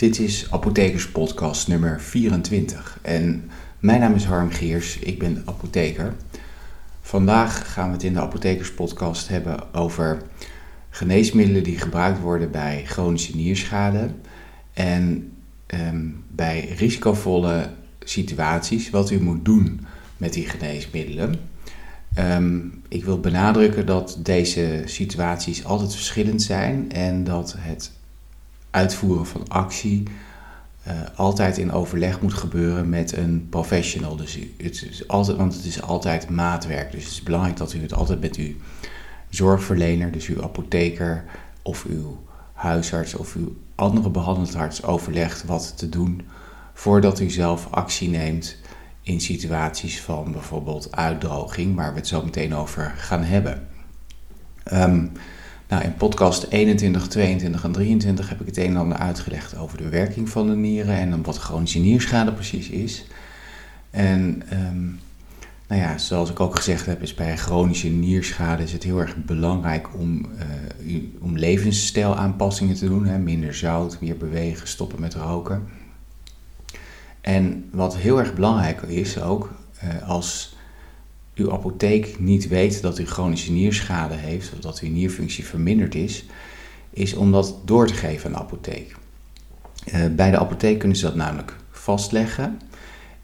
Dit is Apothekerspodcast nummer 24 en mijn naam is Harm Geers, ik ben apotheker. Vandaag gaan we het in de Apothekerspodcast hebben over geneesmiddelen die gebruikt worden bij chronische nierschade en ehm, bij risicovolle situaties, wat u moet doen met die geneesmiddelen. Ehm, ik wil benadrukken dat deze situaties altijd verschillend zijn en dat het uitvoeren van actie uh, altijd in overleg moet gebeuren met een professional. Dus het is altijd, want het is altijd maatwerk. Dus het is belangrijk dat u het altijd met uw zorgverlener, dus uw apotheker of uw huisarts of uw andere behandelend arts overlegt wat te doen voordat u zelf actie neemt in situaties van bijvoorbeeld uitdroging, waar we het zo meteen over gaan hebben. Um, nou, in podcast 21, 22 en 23 heb ik het een en ander uitgelegd over de werking van de nieren en wat chronische nierschade precies is. En um, nou ja, zoals ik ook gezegd heb, is bij chronische nierschade is het heel erg belangrijk om, uh, om levensstijlaanpassingen te doen. Hè? Minder zout, meer bewegen, stoppen met roken. En wat heel erg belangrijk is ook, uh, als uw apotheek niet weet dat u chronische nierschade heeft of dat uw nierfunctie verminderd is, is om dat door te geven aan de apotheek. Uh, bij de apotheek kunnen ze dat namelijk vastleggen.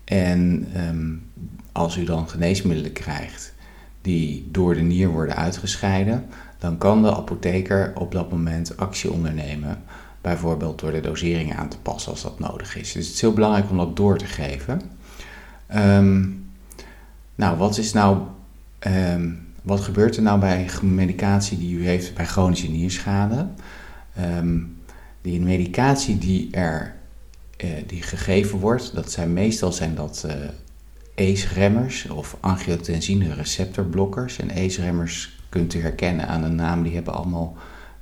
En um, als u dan geneesmiddelen krijgt die door de nier worden uitgescheiden, dan kan de apotheker op dat moment actie ondernemen. Bijvoorbeeld door de dosering aan te passen als dat nodig is. Dus het is heel belangrijk om dat door te geven. Um, nou, wat is nou. Um, wat gebeurt er nou bij medicatie die u heeft bij chronische nierschade? Um, die medicatie die er uh, die gegeven wordt, dat zijn meestal zijn dat uh, ACE-remmers of angiotensine receptorblokkers. En ACE-remmers kunt u herkennen aan de naam, die hebben allemaal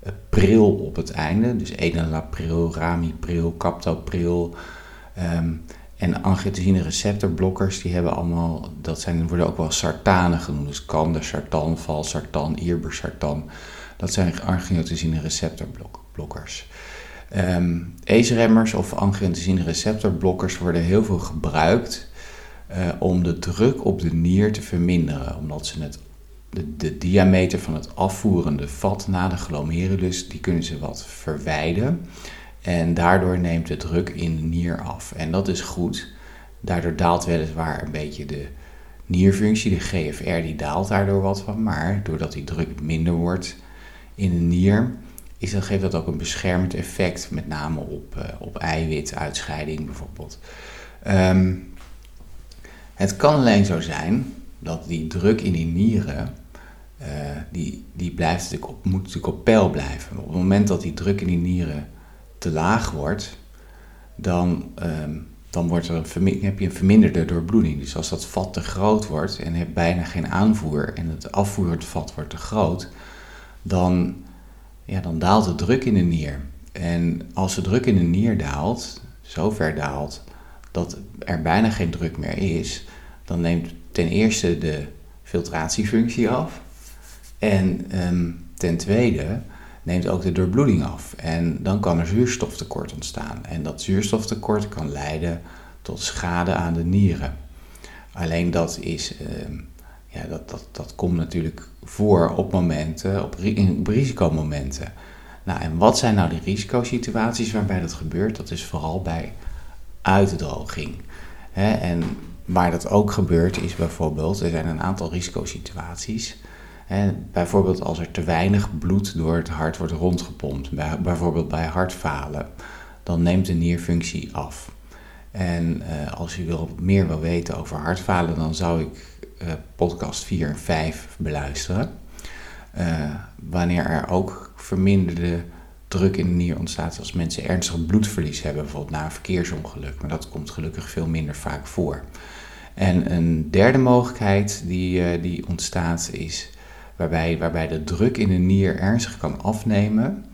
uh, pril op het einde. Dus enalapril, ramipril, captopril. Um, en angiotensine receptorblokkers, die hebben allemaal, dat zijn, worden ook wel sartanen genoemd. Dus sartan, valsartan, irbesartan. Dat zijn angiotensine receptorblokkers. Um, ACE-remmers of angiotensine receptorblokkers worden heel veel gebruikt uh, om de druk op de nier te verminderen. Omdat ze het, de, de diameter van het afvoerende vat na de glomerulus, die kunnen ze wat verwijden. En daardoor neemt de druk in de nier af. En dat is goed. Daardoor daalt weliswaar een beetje de nierfunctie. De GFR die daalt daardoor wat van. Maar doordat die druk minder wordt in de nier, is dat, geeft dat ook een beschermend effect. Met name op, uh, op eiwituitscheiding bijvoorbeeld. Um, het kan alleen zo zijn dat die druk in die nieren, uh, die, die blijft natuurlijk op, moet natuurlijk op peil blijven. Op het moment dat die druk in die nieren te laag wordt, dan, um, dan wordt er een heb je een verminderde doorbloeding. Dus als dat vat te groot wordt en hebt bijna geen aanvoer en het afvoerend vat wordt te groot, dan, ja, dan daalt de druk in de nier. En als de druk in de nier daalt, zo ver daalt dat er bijna geen druk meer is, dan neemt ten eerste de filtratiefunctie af. En um, ten tweede neemt ook de doorbloeding af. En dan kan er zuurstoftekort ontstaan. En dat zuurstoftekort kan leiden tot schade aan de nieren. Alleen dat is, uh, ja, dat, dat, dat komt natuurlijk voor op momenten, op, risicomomenten. Nou, en wat zijn nou die risicosituaties waarbij dat gebeurt? Dat is vooral bij uitdroging. En waar dat ook gebeurt is bijvoorbeeld, er zijn een aantal risicosituaties bijvoorbeeld als er te weinig bloed door het hart wordt rondgepompt, bij, bijvoorbeeld bij hartfalen, dan neemt de nierfunctie af. En uh, als wil, meer wil weten over hartfalen, dan zou ik uh, podcast 4 en 5 beluisteren. Uh, wanneer er ook verminderde druk in de nier ontstaat als mensen ernstig bloedverlies hebben, bijvoorbeeld na een verkeersongeluk. Maar dat komt gelukkig veel minder vaak voor. En een derde mogelijkheid die, die ontstaat is waarbij, waarbij de druk in de nier ernstig kan afnemen,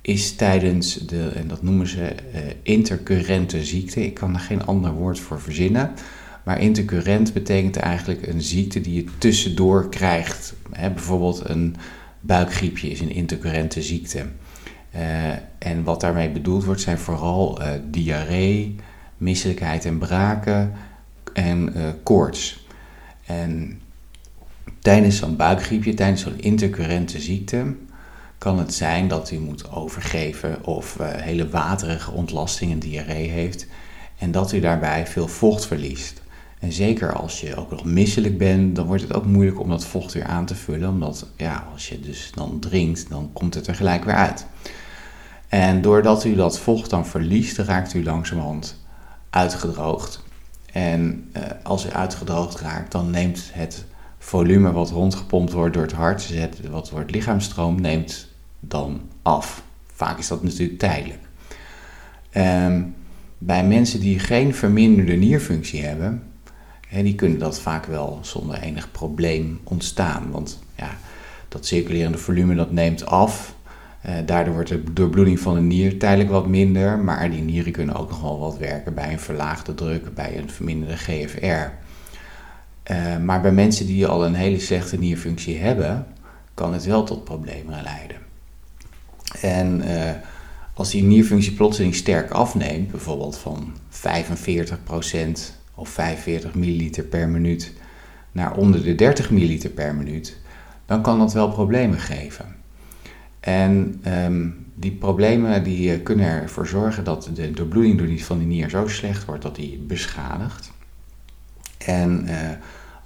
is tijdens de, en dat noemen ze uh, intercurrente ziekte. Ik kan er geen ander woord voor verzinnen. Maar intercurrent betekent eigenlijk een ziekte die je tussendoor krijgt. bijvoorbeeld een buikgriepje is een intercurrente ziekte. en wat daarmee bedoeld wordt zijn vooral diarree, misselijkheid en braken en koorts. En tijdens zo'n buikgriepje, tijdens zo'n intercurrente ziekte, kan het zijn dat u moet overgeven of uh, hele waterige ontlasting en diarree heeft en dat u daarbij veel vocht verliest. En zeker als je ook nog misselijk bent, dan wordt het ook moeilijk om dat vocht weer aan te vullen, omdat ja, als je dus dan drinkt, dan komt het er gelijk weer uit. En doordat u dat vocht dan verliest, raakt u langzamerhand uitgedroogd. En uh, als u uitgedroogd raakt, dan neemt het volume wat rondgepompt wordt door het hart, wat het lichaamstroom, neemt dan af. Vaak is dat natuurlijk tijdelijk. Ehm, bij mensen die geen verminderde nierfunctie hebben, die kunnen dat vaak wel zonder enig probleem ontstaan. Want ja, dat circulerende volume dat neemt af. Uh, daardoor wordt de doorbloeding van de nier tijdelijk wat minder, maar die nieren kunnen ook nog wel wat werken bij een verlaagde druk, bij een verminderde GFR. Uh, maar bij mensen die al een hele slechte nierfunctie hebben, kan het wel tot problemen leiden. En uh, als die nierfunctie plotseling sterk afneemt, bijvoorbeeld van 45% of 45 milliliter per minuut naar onder de 30 milliliter per minuut, dan kan dat wel problemen geven. En um, die problemen die eh, kunnen ervoor zorgen dat de doorbloeding door die, van die nier zo slecht wordt dat die beschadigt. En uh,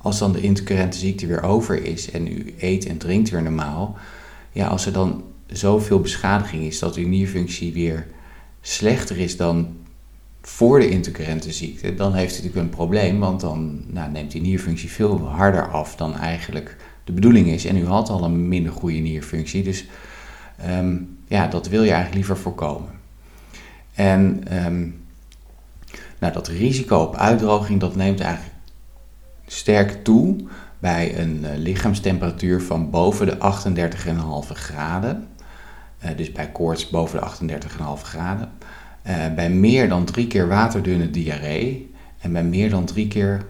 als dan de intercurrente ziekte weer over is en u eet en drinkt weer normaal, ja, als er dan zoveel beschadiging is dat uw nierfunctie weer slechter is dan voor de intercurrente ziekte, dan heeft u natuurlijk een probleem, want dan nou, neemt die nierfunctie veel harder af dan eigenlijk de bedoeling is. En u had al een minder goede nierfunctie, dus um, ja, dat wil je eigenlijk liever voorkomen. En um, nou, dat risico op uitdroging, dat neemt eigenlijk sterk toe bij een uh, lichaamstemperatuur van boven de 38,5 graden. Uh, dus bij koorts boven de 38,5 graden. Uh, bij meer dan drie keer waterdunne diarree. En bij meer dan drie keer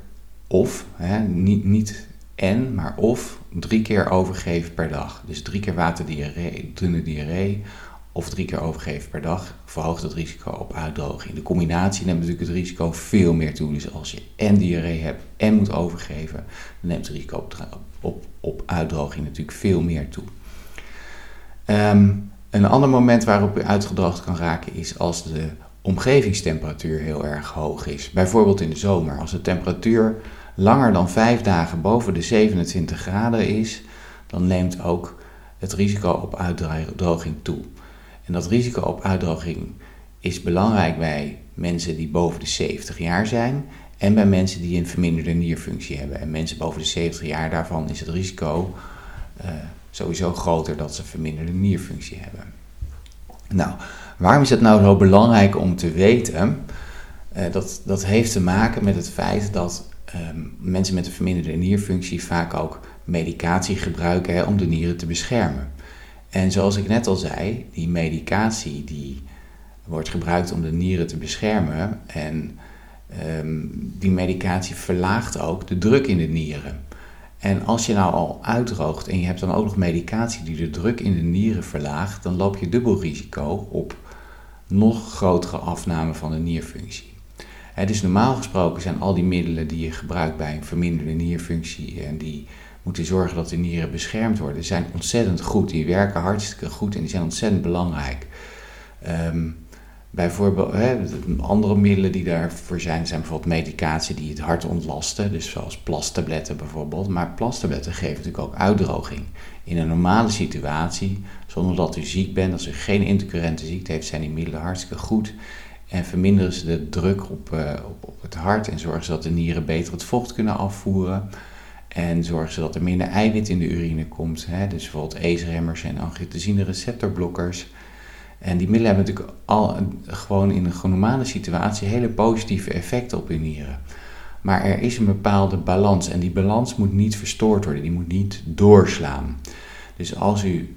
of, hè, niet, niet en, maar of drie keer overgeven per dag. Dus drie keer waterdiarree, dunne diarree of drie keer overgeven per dag verhoogt het risico op uitdroging. De combinatie neemt natuurlijk het risico veel meer toe. Dus als je en diarree hebt en moet overgeven, dan neemt het risico op, op, op uitdroging natuurlijk veel meer toe. Um, een ander moment waarop u uitgedroogd kan raken is als de omgevingstemperatuur heel erg hoog is. Bijvoorbeeld in de zomer. Als de temperatuur langer dan 5 dagen boven de 27 graden is, dan neemt ook het risico op uitdroging toe. En dat risico op uitdroging is belangrijk bij mensen die boven de 70 jaar zijn en bij mensen die een verminderde nierfunctie hebben. En mensen boven de 70 jaar, daarvan is het risico uh, sowieso groter dat ze verminderde nierfunctie hebben. Nou, waarom is het nou zo belangrijk om te weten? Uh, dat, dat heeft te maken met het feit dat um, mensen met een verminderde nierfunctie vaak ook medicatie gebruiken hè, om de nieren te beschermen. En zoals ik net al zei, die medicatie die wordt gebruikt om de nieren te beschermen. En um, die medicatie verlaagt ook de druk in de nieren. En als je nou al uitdroogt en je hebt dan ook nog medicatie die de druk in de nieren verlaagt, dan loop je dubbel risico op nog grotere afname van de nierfunctie. He, dus normaal gesproken zijn al die middelen die je gebruikt bij een verminderde nierfunctie en die moeten zorgen dat de nieren beschermd worden, zijn ontzettend goed. Die werken hartstikke goed en die zijn ontzettend belangrijk. Um, bijvoorbeeld, hè, andere middelen die daarvoor zijn, zijn bijvoorbeeld medicatie die het hart ontlasten, dus zoals plastabletten bijvoorbeeld. Maar plastabletten geven natuurlijk ook uitdroging. In een normale situatie, zonder dat u ziek bent, als u geen intercurrente ziekte heeft, zijn die middelen hartstikke goed. En verminderen ze de druk op, op, op het hart en zorgen ze dat de nieren beter het vocht kunnen afvoeren. En zorgen ze dat er minder eiwit in de urine komt. Hè? Dus bijvoorbeeld ACE-remmers en angiotensine receptorblokkers. En die middelen hebben natuurlijk al gewoon in een normale situatie hele positieve effecten op uw nieren. Maar er is een bepaalde balans en die balans moet niet verstoord worden, die moet niet doorslaan. Dus als u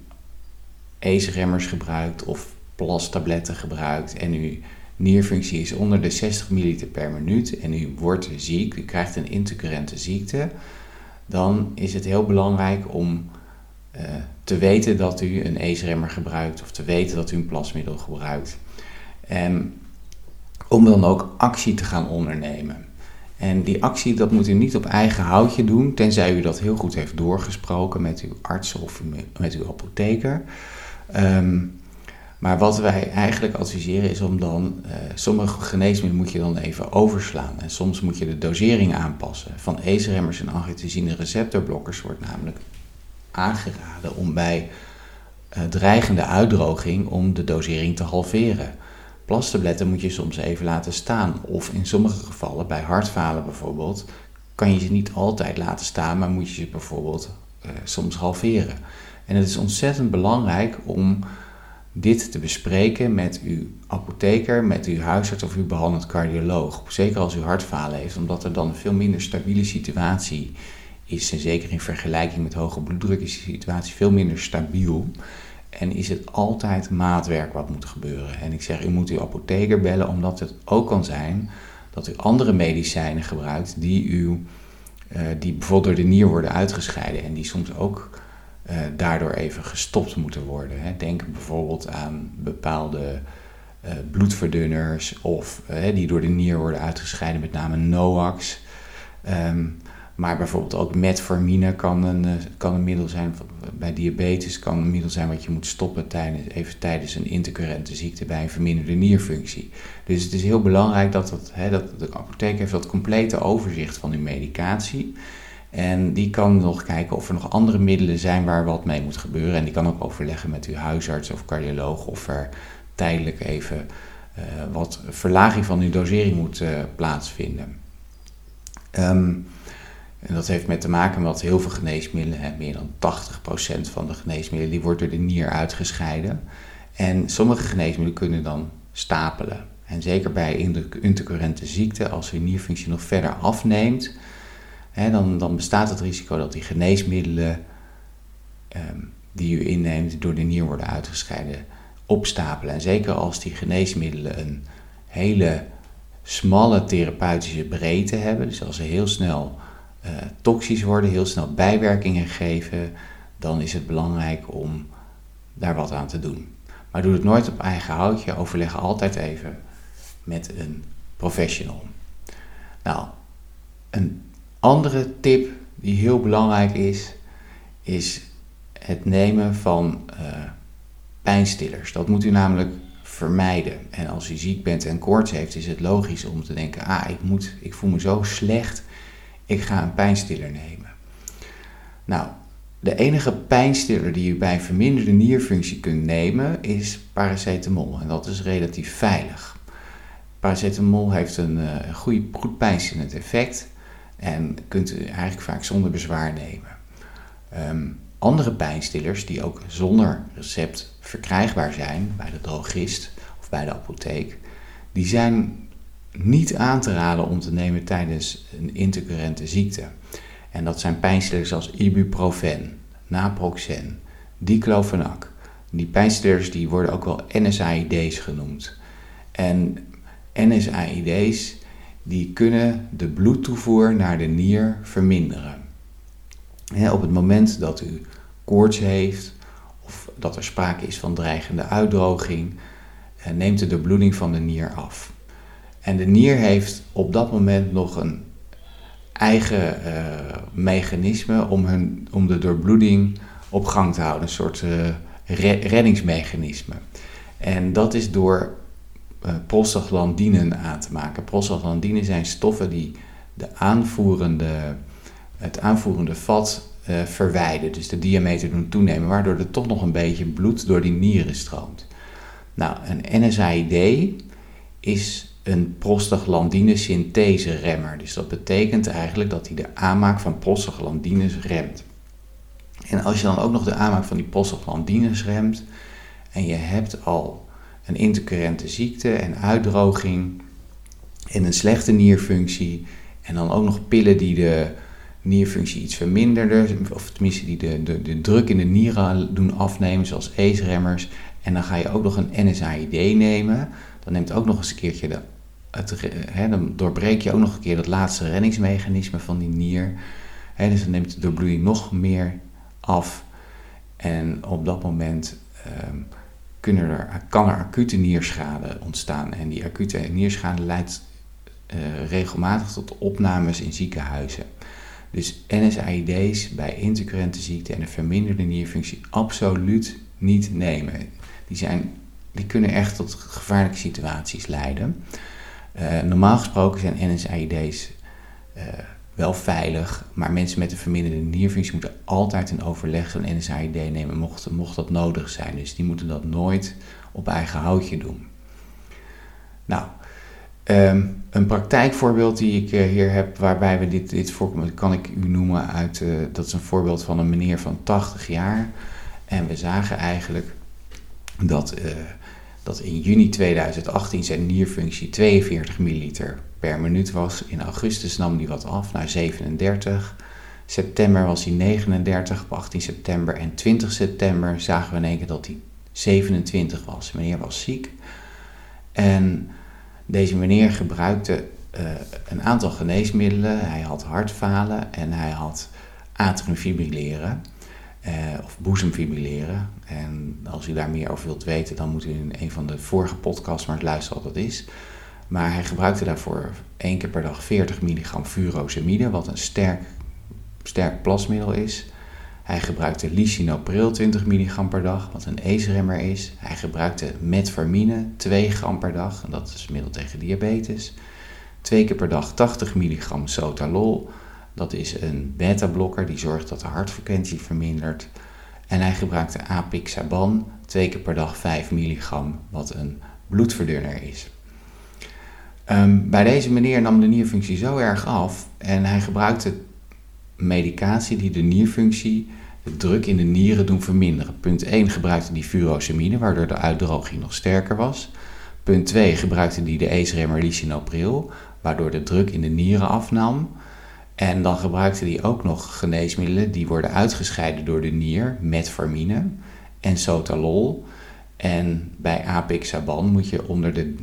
ACE-remmers gebruikt of plastabletten gebruikt en uw nierfunctie is onder de 60 ml per minuut en u wordt ziek, u krijgt een intercurrente ziekte, dan is het heel belangrijk om uh, te weten dat u een ACE-remmer gebruikt of te weten dat u een plasmiddel gebruikt. En om dan ook actie te gaan ondernemen. En die actie, dat moet u niet op eigen houtje doen, tenzij u dat heel goed heeft doorgesproken met uw arts of met uw apotheker. Ehm, maar wat wij eigenlijk adviseren is om dan, uh, sommige geneesmiddelen moet je dan even overslaan. En soms moet je de dosering aanpassen. Van ACE-remmers en angiotensine receptorblokkers wordt namelijk aangeraden om bij uh, dreigende uitdroging om de dosering te halveren. Plastabletten moet je soms even laten staan. Of in sommige gevallen, bij hartfalen bijvoorbeeld, kan je ze niet altijd laten staan, maar moet je ze bijvoorbeeld uh, soms halveren. En het is ontzettend belangrijk om dit te bespreken met uw apotheker, met uw huisarts of uw behandeld cardioloog. Zeker als u hartfalen heeft, omdat er dan een veel minder stabiele situatie is. En zeker in vergelijking met hoge bloeddruk is de situatie veel minder stabiel. En is het altijd maatwerk wat moet gebeuren. En ik zeg, u moet uw apotheker bellen, omdat het ook kan zijn dat u andere medicijnen gebruikt die, u, uh, die bijvoorbeeld door de nier worden uitgescheiden en die soms ook uh, daardoor even gestopt moeten worden. Hè. Denk bijvoorbeeld aan bepaalde uh, bloedverdunners of die door de nier worden uitgescheiden, met name NOAX. Um, maar bijvoorbeeld ook metformine kan een, eh, kan een middel zijn, bij diabetes kan een middel zijn wat je moet stoppen tijdens, even tijdens een intercurrente ziekte bij een verminderde nierfunctie. Dus het is heel belangrijk dat, dat, dat de apotheek heeft dat complete overzicht van uw medicatie. En die kan nog kijken of er nog andere middelen zijn waar wat mee moet gebeuren. En die kan ook overleggen met uw huisarts of cardioloog of er tijdelijk even uh, wat verlaging van uw dosering moet uh, plaatsvinden. Um, en dat heeft met te maken met heel veel geneesmiddelen, hè, meer dan 80% van de geneesmiddelen, die wordt door de nier uitgescheiden. En sommige geneesmiddelen kunnen dan stapelen. En zeker bij intercurrente ziekte, als uw nierfunctie nog verder afneemt, dan, dan bestaat het risico dat die geneesmiddelen ehm, die u inneemt door de nier worden uitgescheiden opstapelen. En zeker als die geneesmiddelen een hele smalle therapeutische breedte hebben, dus als ze heel snel uh, toxisch worden, heel snel bijwerkingen geven, dan is het belangrijk om daar wat aan te doen. Maar doe het nooit op eigen houtje, overleg altijd even met een professional. Nou, een andere tip die heel belangrijk is, is het nemen van uh, pijnstillers. Dat moet u namelijk vermijden. En als u ziek bent en koorts heeft, is het logisch om te denken: ah, ik, moet, ik voel me zo slecht ik ga een pijnstiller nemen. Nou, de enige pijnstiller die je bij verminderde nierfunctie kunt nemen is paracetamol. En dat is relatief veilig. Paracetamol heeft een uh, goede, goed pijnstillend effect en kunt u eigenlijk vaak zonder bezwaar nemen. Um, andere pijnstillers die ook zonder recept verkrijgbaar zijn bij de drogist of bij de apotheek, die zijn niet aan te raden om te nemen tijdens een intercurrente ziekte. En dat zijn pijnstillers als ibuprofen, naproxen, diclofenac. Die pijnstillers die worden ook wel NSAID's genoemd. En NSAID's die kunnen de bloedtoevoer naar de nier verminderen. op het moment dat u koorts heeft of dat er sprake is van dreigende uitdroging, eh, neemt de bloeding van de nier af. En de nier heeft op dat moment nog een eigen uh, mechanisme om, hun, om de doorbloeding op gang te houden. Een soort uh, reddingsmechanisme. En dat is door uh, prostaglandinen aan te maken. Prostaglandinen zijn stoffen die de aanvoerende, het aanvoerende vat uh, verwijden. Dus de diameter doen toenemen, waardoor er toch nog een beetje bloed door die nieren stroomt. Nou, een NSAID is een prostaglandine synthese remmer. Dus dat betekent eigenlijk dat hij de aanmaak van prostaglandines remt. En als je dan ook nog de aanmaak van die prostaglandines remt en je hebt al een intercurrente ziekte en uitdroging en een slechte nierfunctie en dan ook nog pillen die de nierfunctie iets verminderen, of tenminste die de, de, de druk in de nieren doen afnemen, zoals ACE-remmers, en dan ga je ook nog een NSAID nemen, dan neemt ook nog eens een keertje de, het, dan doorbreek je ook nog een keer dat laatste reddingsmechanisme van die nier. Hè, dus dan neemt de doorbloeding nog meer af. En op dat moment ehm, kunnen er, kan er acute nierschade ontstaan. En die acute nierschade leidt uh, regelmatig tot opnames in ziekenhuizen. Dus NSAID's bij intercurrente ziekte en een verminderde nierfunctie absoluut niet nemen. Die, zijn, die kunnen echt tot gevaarlijke situaties leiden. Uh, normaal gesproken zijn NSAID's uh, wel veilig, maar mensen met een verminderde nierfunctie moeten altijd een overleg zo'n NSAID nemen, mocht, mocht dat nodig zijn. Dus die moeten dat nooit op eigen houtje doen. Nou, um, een praktijkvoorbeeld die ik uh, hier heb, waarbij we dit, dit voorkomen, kan ik u noemen uit, uh, dat is een voorbeeld van een meneer van 80 jaar. En we zagen eigenlijk dat, uh, dat in juni 2018 zijn nierfunctie 42 milliliter per minuut was. In augustus nam die wat af naar 37. September was hij 39 op 18 september. En 20 september zagen we in één keer dat hij 27 was. Meneer was ziek. En deze meneer gebruikte uh, een aantal geneesmiddelen. Hij had hartfalen en hij had atriumfibrilleren. Uh, of boezemfibrilleren. En als u daar meer over wilt weten, dan moet u in een van de vorige podcasts maar luisteren wat dat is. Maar hij gebruikte daarvoor één keer per dag 40 milligram furosemide, wat een sterk, sterk plasmiddel is. Hij gebruikte lisinopril 20 milligram per dag, wat een ACE-remmer is. Hij gebruikte metformine 2 gram per dag, en dat is middel tegen diabetes. Twee keer per dag 80 milligram sotalol, dat is een beta-blokker die zorgt dat de hartfrequentie vermindert. En hij gebruikte apixaban, twee keer per dag 5 milligram, wat een bloedverdunner is. Um, bij deze meneer nam de nierfunctie zo erg af en hij gebruikte medicatie die de nierfunctie, de druk in de nieren doen verminderen. Punt 1 gebruikte die furosemide, waardoor de uitdroging nog sterker was. Punt 2 gebruikte die de ACE-remmer lisinopril, waardoor de druk in de nieren afnam. En dan gebruikte hij ook nog geneesmiddelen die worden uitgescheiden door de nier, metformine en sotalol. En bij apixaban moet je onder de,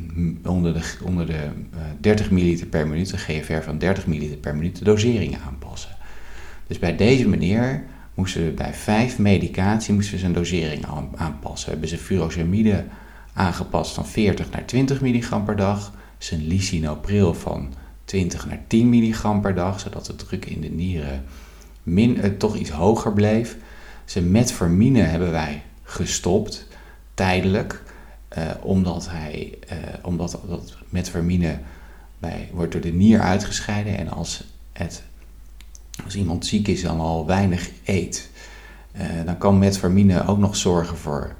onder de, onder de uh, 30 ml per minuut, een GFR van 30 ml per minuut, de dosering aanpassen. Dus bij deze meneer moesten we bij vijf medicatie moesten we zijn dosering aanpassen. Hebben zijn furosemide aangepast van 40 naar 20 milligram per dag, zijn lisinopril van 20 naar 10 milligram per dag, zodat de druk in de nieren min, uh, toch iets hoger bleef. Zijn metformine hebben wij gestopt tijdelijk, uh, omdat, hij, uh, omdat dat metformine bij, wordt door de nier uitgescheiden. En als, het, als iemand ziek is en al weinig eet, dan kan metformine ook nog zorgen voor,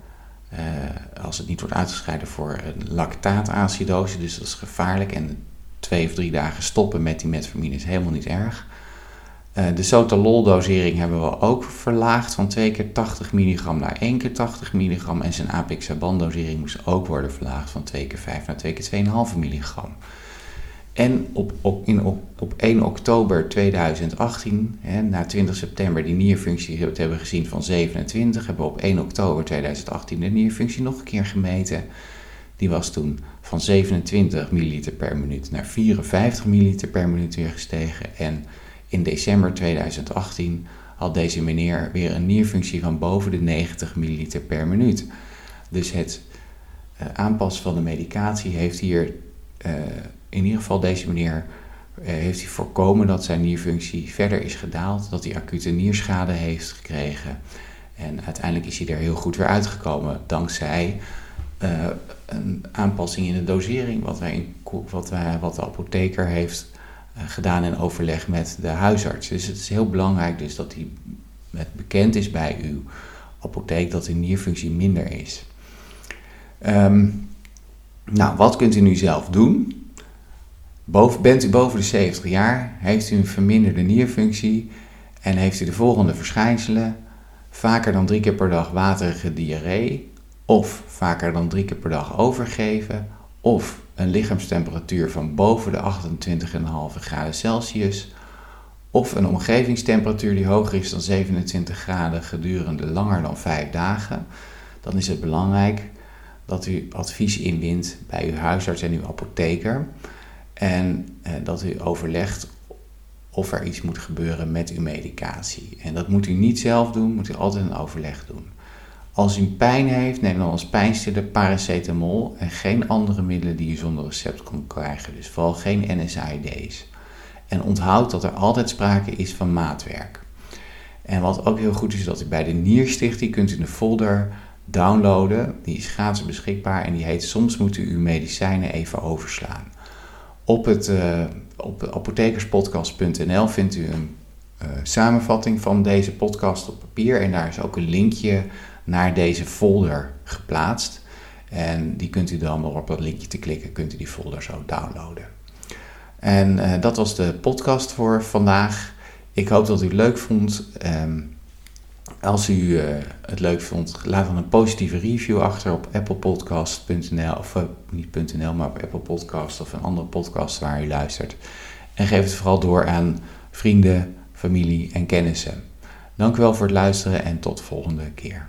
als het niet wordt uitgescheiden, voor een lactaatacidose, dus dat is gevaarlijk. En twee of drie dagen stoppen met die metformine is helemaal niet erg. Uh, de sotalol-dosering hebben we ook verlaagd van 2 keer 80 milligram naar 1 keer 80 milligram. En zijn apixaban-dosering moest ook worden verlaagd van 2 keer 5 naar 2 keer 2,5 milligram. En op, op, in, op, op 1 oktober 2018, hè, na 20 september die nierfunctie hebben gezien van 27, hebben we op 1 oktober 2018 de nierfunctie nog een keer gemeten. Die was toen van 27 milliliter per minuut naar 54 milliliter per minuut weer gestegen. En in december 2018 had deze meneer weer een nierfunctie van boven de 90 milliliter per minuut. Dus het uh, aanpassen van de medicatie heeft hier, uh, in ieder geval deze meneer, uh, heeft hij voorkomen dat zijn nierfunctie verder is gedaald, dat hij acute nierschade heeft gekregen. En uiteindelijk is hij er heel goed weer uitgekomen dankzij een aanpassing in de dosering, wat, wij wat, wij, wat de apotheker heeft uh, gedaan in overleg met de huisarts. Dus het is heel belangrijk dus dat die, het bekend is bij uw apotheek dat de nierfunctie minder is. Um, nou, wat kunt u nu zelf doen? Boven, bent u boven de 70 jaar, heeft u een verminderde nierfunctie en heeft u de volgende verschijnselen: vaker dan drie keer per dag waterige diarree, of vaker dan drie keer per dag overgeven, of een lichaamstemperatuur van boven de 28,5 graden Celsius, of een omgevingstemperatuur die hoger is dan 27 graden gedurende langer dan 5 dagen, dan is het belangrijk dat u advies inwint bij uw huisarts en uw apotheker en eh, dat u overlegt of er iets moet gebeuren met uw medicatie. En dat moet u niet zelf doen, moet u altijd een overleg doen. Als u pijn heeft, neem dan als pijnstiller paracetamol en geen andere middelen die u zonder recept kunt krijgen. Dus vooral geen NSAID's. En onthoud dat er altijd sprake is van maatwerk. En wat ook heel goed is, dat u bij de Nierstichting kunt u een folder downloaden. Die is gratis beschikbaar en die heet Soms moet u uw medicijnen even overslaan. Op, het, uh, op apothekerspodcast.nl vindt u een uh, samenvatting van deze podcast op papier en daar is ook een linkje naar deze folder geplaatst. En die kunt u dan door op dat linkje te klikken, kunt u die folder zo downloaden. En uh, dat was de podcast voor vandaag. Ik hoop dat u het leuk vond. Um, als u uh, het leuk vond, laat dan een positieve review achter op applepodcast.nl of uh, niet .nl, maar op Apple Podcast of een andere podcast waar u luistert. En geef het vooral door aan vrienden, familie en kennissen. Dank u wel voor het luisteren en tot de volgende keer.